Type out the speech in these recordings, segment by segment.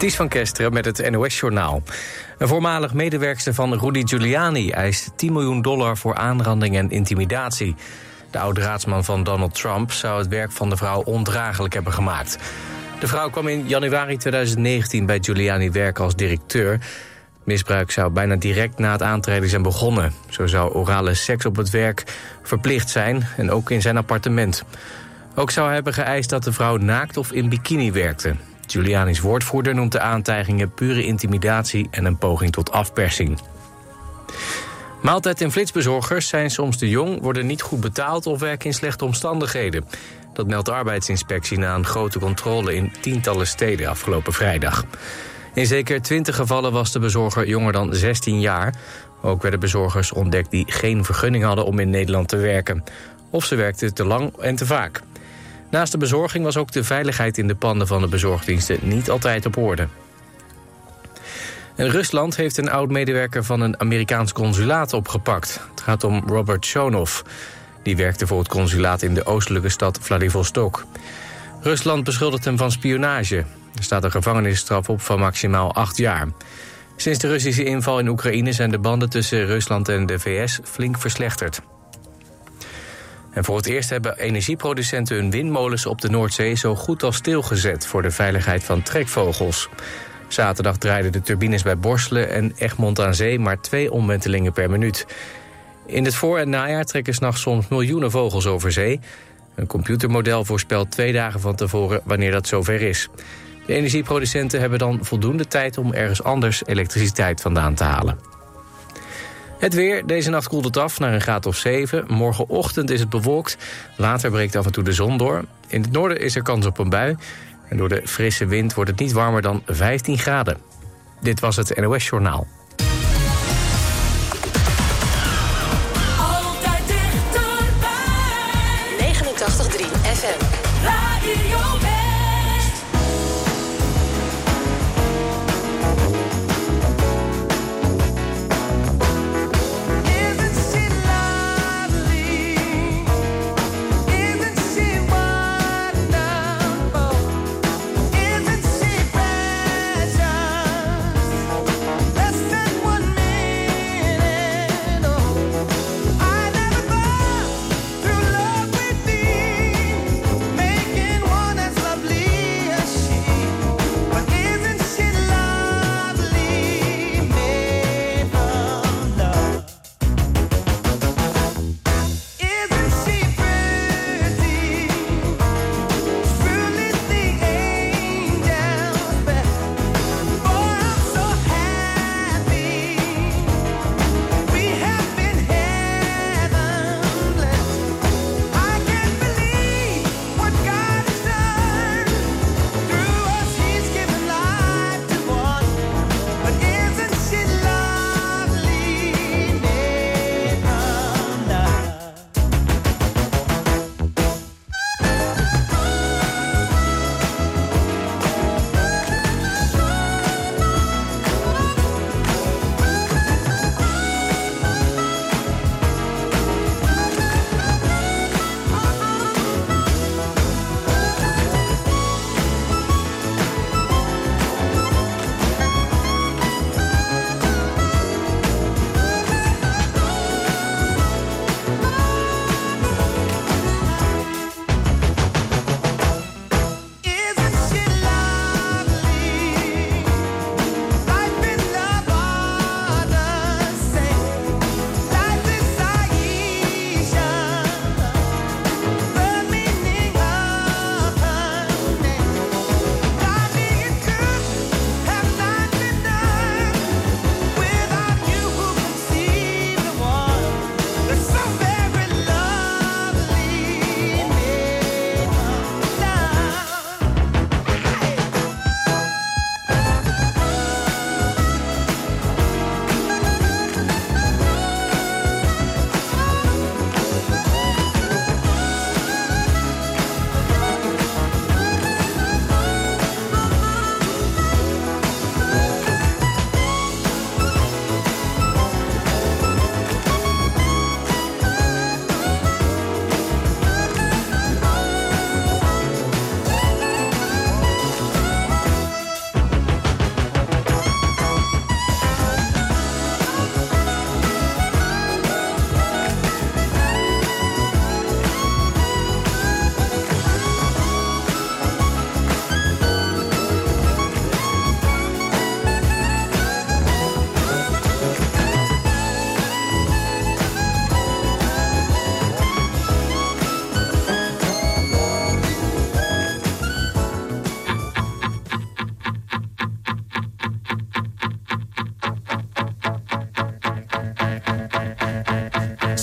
Ties van Kesteren met het NOS-journaal. Een voormalig medewerkster van Rudy Giuliani eist 10 miljoen dollar voor aanranding en intimidatie. De oude-raadsman van Donald Trump zou het werk van de vrouw ondraaglijk hebben gemaakt. De vrouw kwam in januari 2019 bij Giuliani werken als directeur. Misbruik zou bijna direct na het aantreden zijn begonnen. Zo zou orale seks op het werk verplicht zijn en ook in zijn appartement. Ook zou hij hebben geëist dat de vrouw naakt of in bikini werkte. Giuliani's woordvoerder noemt de aantijgingen pure intimidatie en een poging tot afpersing. Maaltijd- en flitsbezorgers zijn soms te jong, worden niet goed betaald of werken in slechte omstandigheden. Dat meldt de arbeidsinspectie na een grote controle in tientallen steden afgelopen vrijdag. In zeker 20 gevallen was de bezorger jonger dan 16 jaar. Ook werden bezorgers ontdekt die geen vergunning hadden om in Nederland te werken. Of ze werkten te lang en te vaak. Naast de bezorging was ook de veiligheid in de panden van de bezorgdiensten niet altijd op orde. En Rusland heeft een oud-medewerker van een Amerikaans consulaat opgepakt. Het gaat om Robert Shonov. Die werkte voor het consulaat in de oostelijke stad Vladivostok. Rusland beschuldigt hem van spionage. Er staat een gevangenisstraf op van maximaal acht jaar. Sinds de Russische inval in Oekraïne zijn de banden tussen Rusland en de VS flink verslechterd. En voor het eerst hebben energieproducenten hun windmolens op de Noordzee zo goed als stilgezet voor de veiligheid van trekvogels. Zaterdag draaiden de turbines bij Borselen en Egmond aan Zee maar twee omwentelingen per minuut. In het voor- en najaar trekken s'nachts soms miljoenen vogels over zee. Een computermodel voorspelt twee dagen van tevoren wanneer dat zover is. De energieproducenten hebben dan voldoende tijd om ergens anders elektriciteit vandaan te halen. Het weer. Deze nacht koelt het af naar een graad of 7. Morgenochtend is het bewolkt. Later breekt af en toe de zon door. In het noorden is er kans op een bui. En door de frisse wind wordt het niet warmer dan 15 graden. Dit was het NOS Journaal.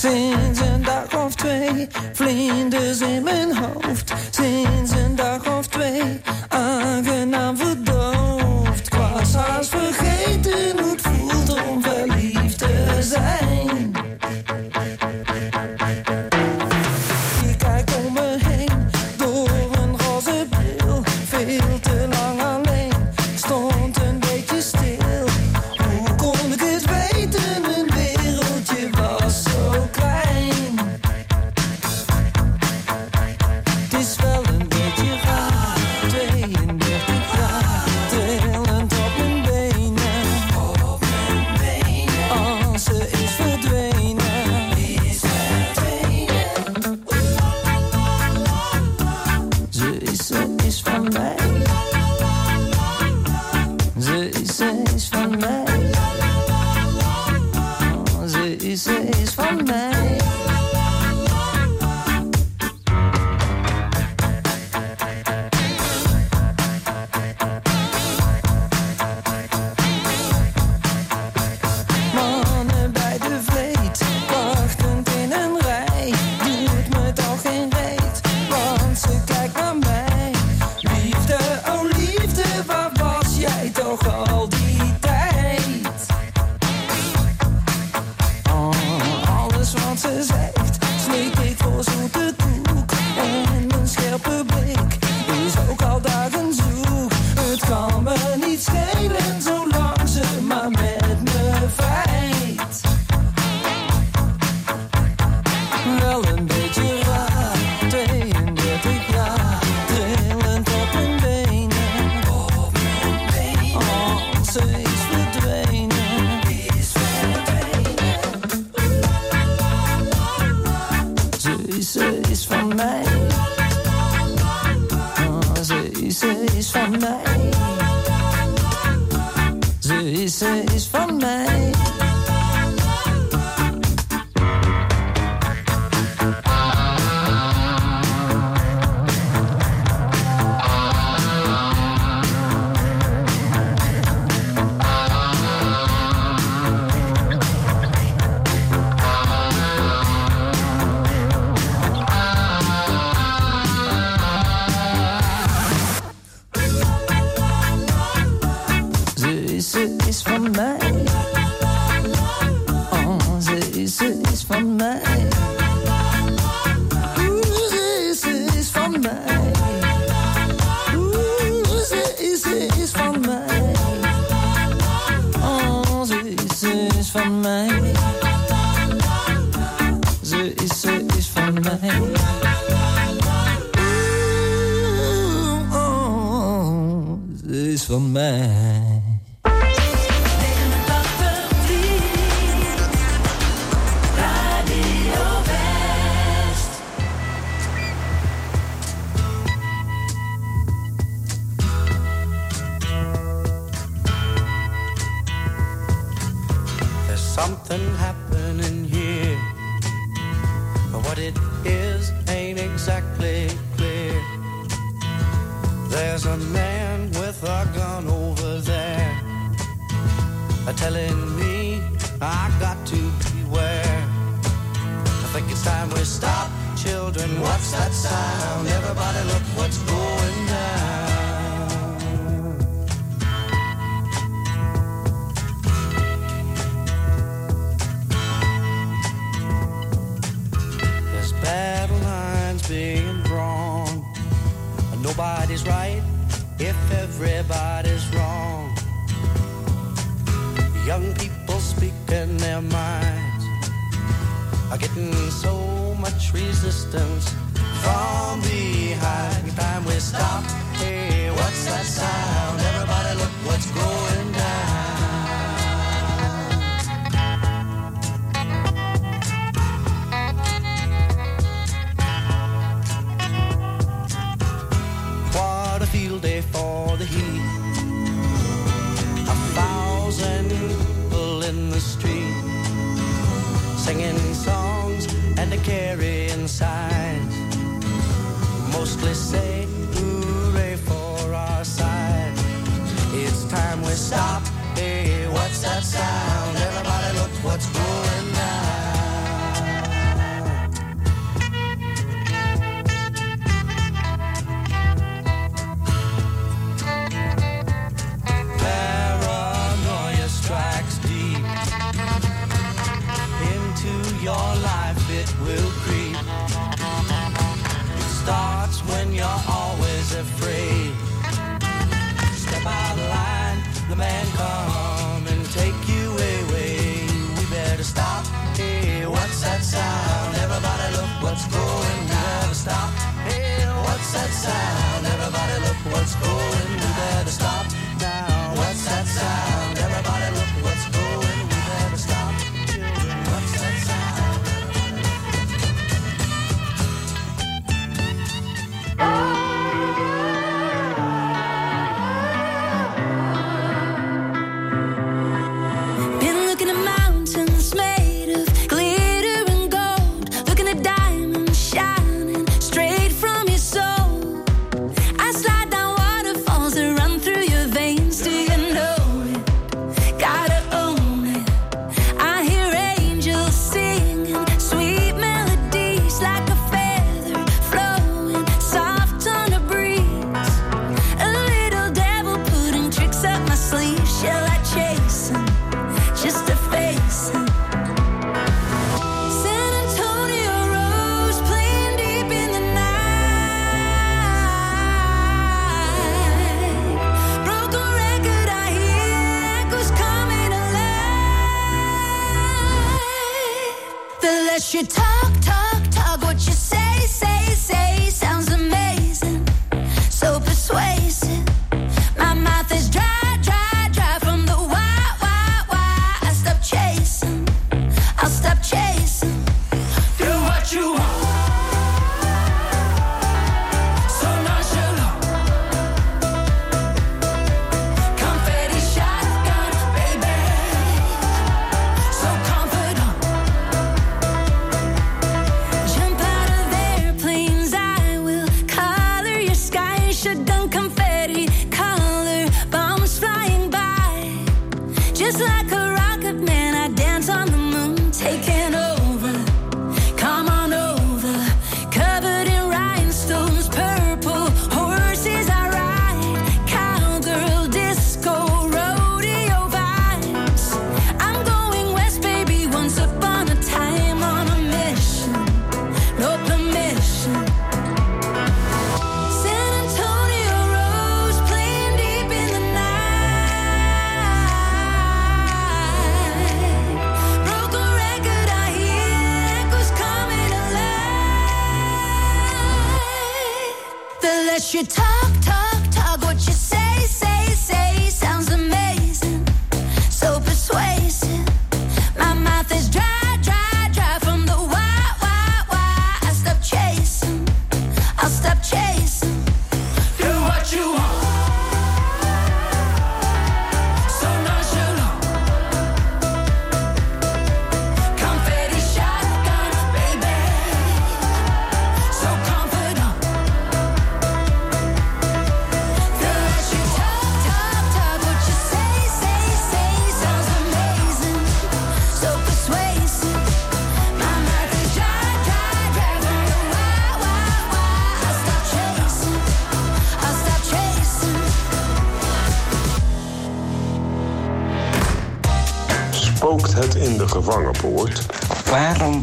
Sind sind da auf zwei, Flinders in Haupt, sind sind so nice. think it's time we stop. Children, what's that sound? Everybody look what's going down. There's battle lines being drawn. Nobody's right if everybody's wrong. Young people speak in their minds are getting so much resistance from behind. Time we stop. Hey, what's that sound? Everybody, look what's going down. What a field day for the heat. A thousand people in the street singing Carry inside. Mostly say hooray for our side. It's time we stop. Hey, what's that sound? what's going, never stop. Hey, what's that sound? Everybody look what's going, never stop.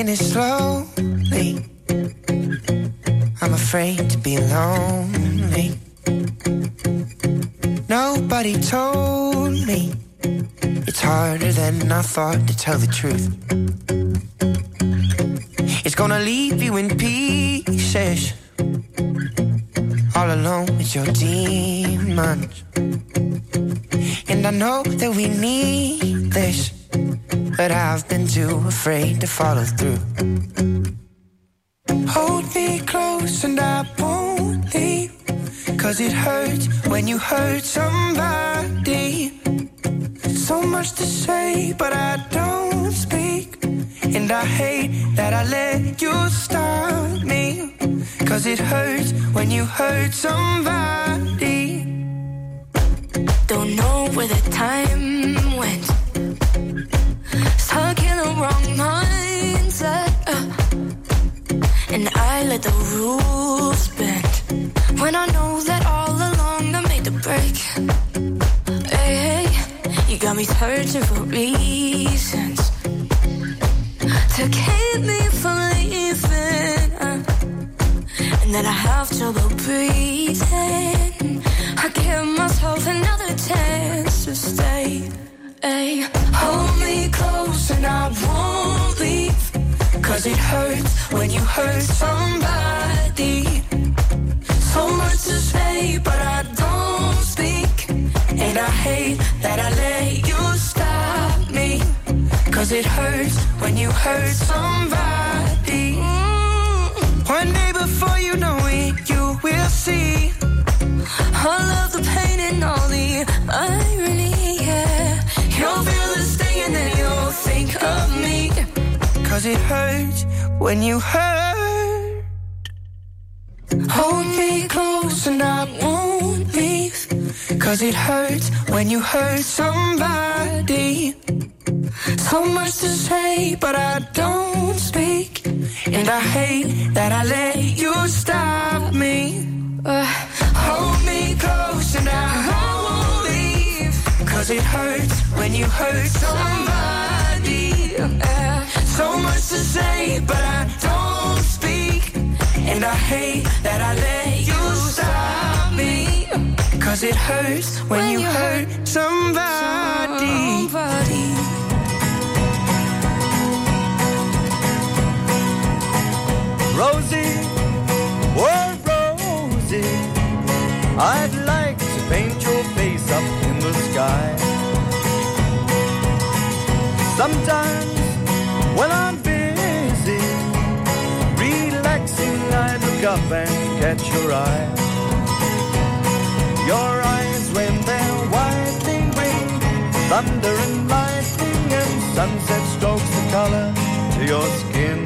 Taking it slowly. I'm afraid to be lonely. Nobody told me it's harder than I thought to tell the truth. It's gonna leave you in pieces, all alone with your demons. And I know that we need this, but I've been too afraid to follow through. Hold me close and I won't leave. Cause it hurts when you hurt somebody. So much to say, but I don't speak. And I hate that I let you stop me. Cause it hurts when you hurt somebody. Don't know where the time went. Stuck in the wrong mindset. uh. and I let the rules bend. When I know that all along I made the break. Hey, hey, you got me searching for reasons to keep me from leaving. uh. and then I have trouble breathing. I give myself another chance to stay. Hey, hold me close and I won't leave. Cause it hurts when you hurt somebody. So much to say, but I don't speak. And I hate that I let you stop me. Cause it hurts when you hurt somebody. Mm-hmm. One day before you know it, you will see. I love the pain and all the irony. You'll feel the sting and then you'll think of me. Cause it hurts when you hurt. Hold me close and I won't leave. Cause it hurts when you hurt somebody. So much to say, but I don't speak. And I hate that I let you stop me. Uh, Cause it hurts when you hurt somebody. So much to say, but I don't speak. And I hate that I let you stop me. Cause it hurts when, you hurt somebody. somebody. Rosie, oh Rosie, I'd like to paint your face up in the sky. Sometimes when I'm busy, relaxing, I look up and catch your eye. Your eyes when they're widely ring, thunder and lightning and sunset strokes the color to your skin.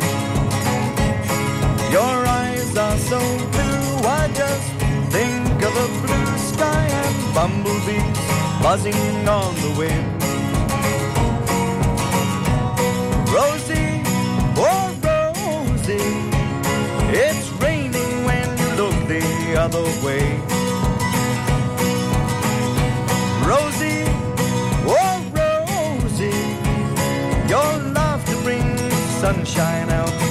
Your eyes are so blue, I just think of a blue sky and bumblebees buzzing on the wind. Other way. Rosie, oh Rosie, your laughter brings sunshine out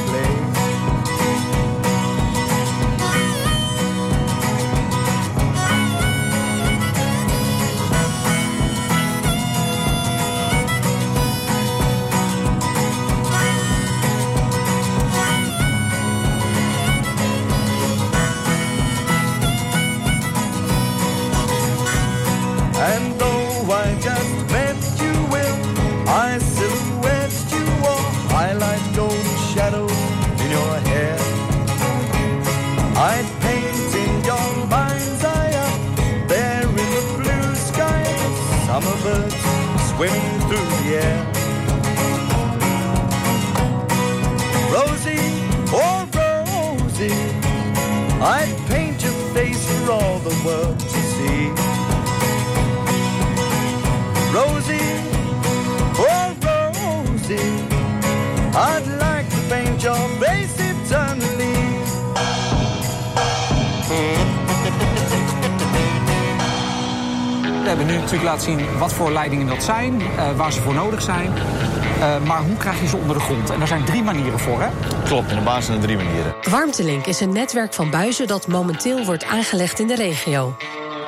nu natuurlijk laten zien wat voor leidingen dat zijn, eh, waar ze voor nodig zijn. Eh, maar hoe krijg je ze onder de grond? En daar zijn drie manieren voor, hè? Klopt, in de basis zijn er drie manieren. Warmtelink is een netwerk van buizen dat momenteel wordt aangelegd in de regio.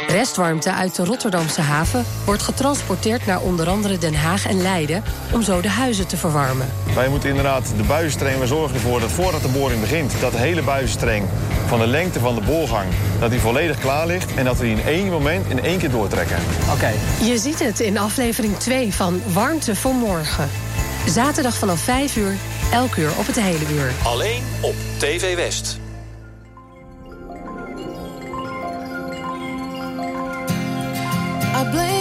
Restwarmte uit de Rotterdamse haven wordt getransporteerd naar onder andere Den Haag en Leiden om zo de huizen te verwarmen. Wij moeten inderdaad de buizenstreng, we zorgen ervoor dat voordat de boring begint, dat de hele buizenstreng van de lengte van de boorgang, dat die volledig klaar ligt en dat we die in één moment in één keer doortrekken. Oké. Je ziet het in aflevering 2 van Warmte voor Morgen. Zaterdag vanaf 5 uur, elk uur op het hele uur. Alleen op TV West. I blame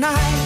tonight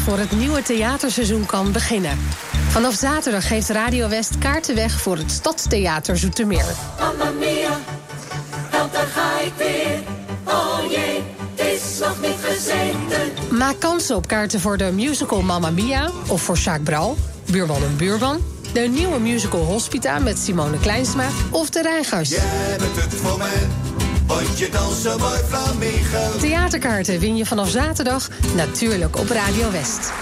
voor het nieuwe theaterseizoen kan beginnen. Vanaf zaterdag geeft Radio West kaarten weg voor het Stadstheater Zoetermeer. Mamma mia, daar ga ik weer. Oh jee, het is nog niet gezeten. Maak kans op kaarten voor de musical Mamma Mia of voor Jacques Bral, Buurman en Buurman. De nieuwe musical Hospita met Simone Kleinsma of de Rijgers. Jij bent het voor mij, want je danst zo mooi flamenco. Theaterkaarten win je vanaf zaterdag natuurlijk op Radio West.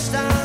stop.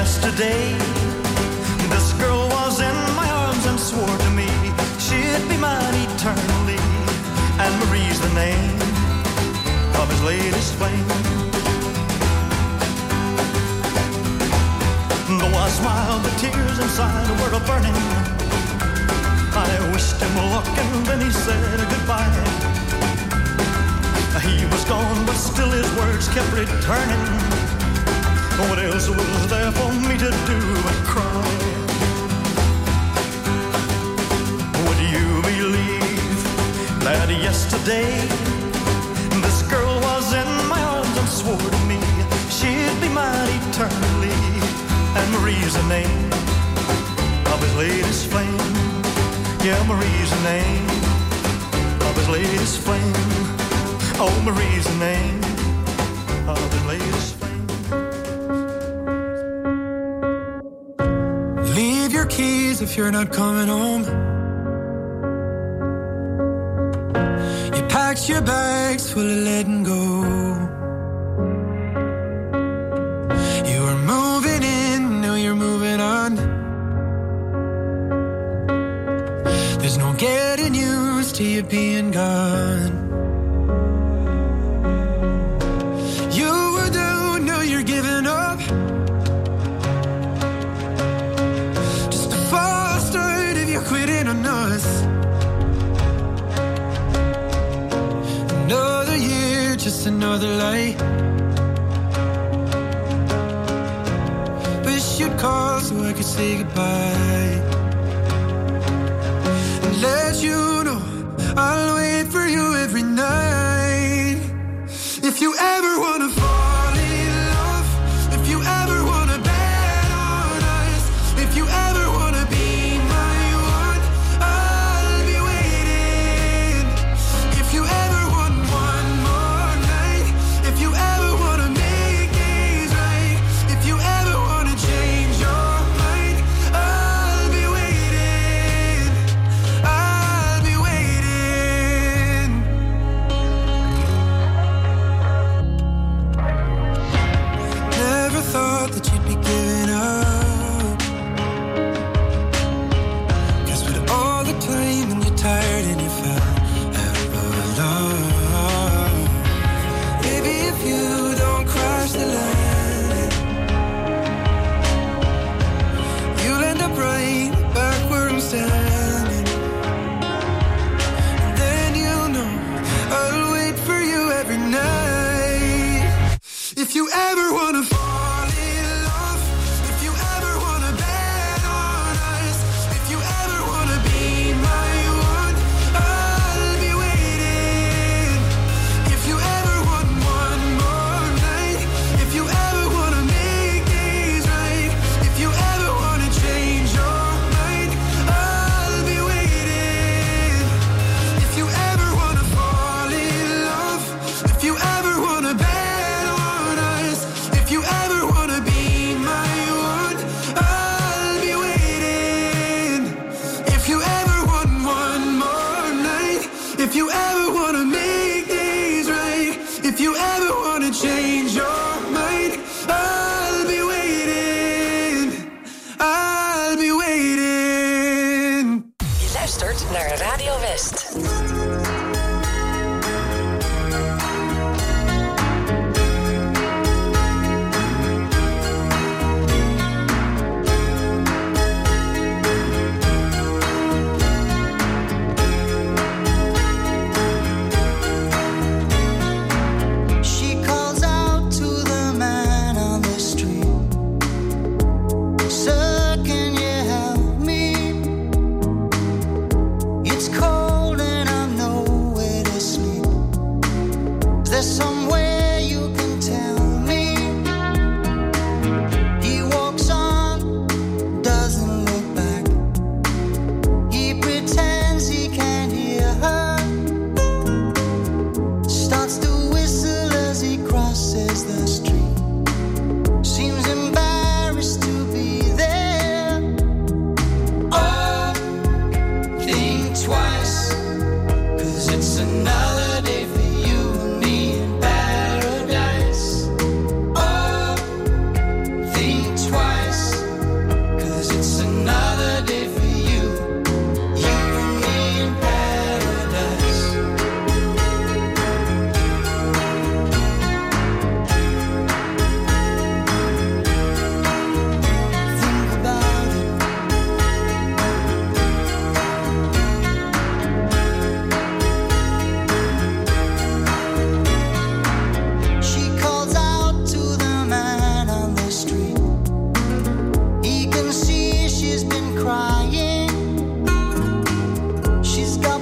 yesterday. This girl was in my arms and swore to me she'd be mine eternally. And Marie's the name of his latest flame. Though I smiled, the tears inside were a burning. I wished him luck and then he said goodbye. He was gone, but still his words kept returning. What else was there for me to do but cry? Would you believe that yesterday this girl was in my arms and swore to me she'd be mine eternally? And Marie's the name of his latest flame. Yeah, Marie's the name of his latest flame. Oh, Marie's the name of his latest. keys if you're not coming home. You packed your bags full of letting go. I'll wait for you every night. If you ever want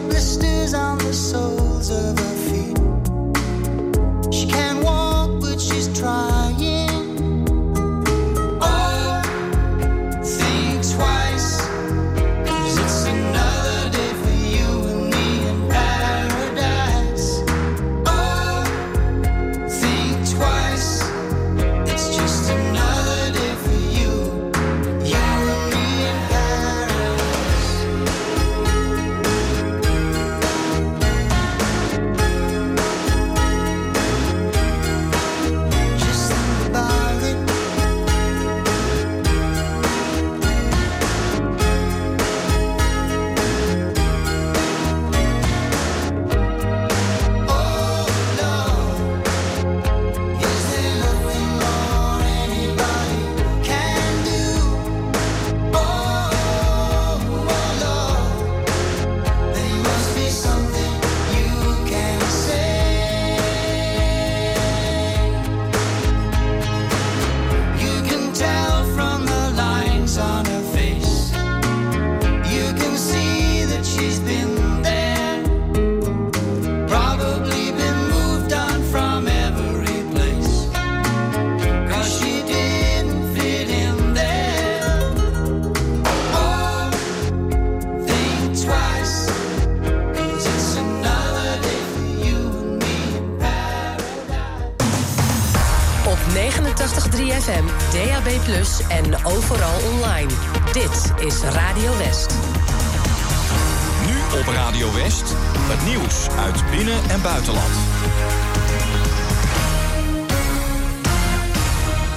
blister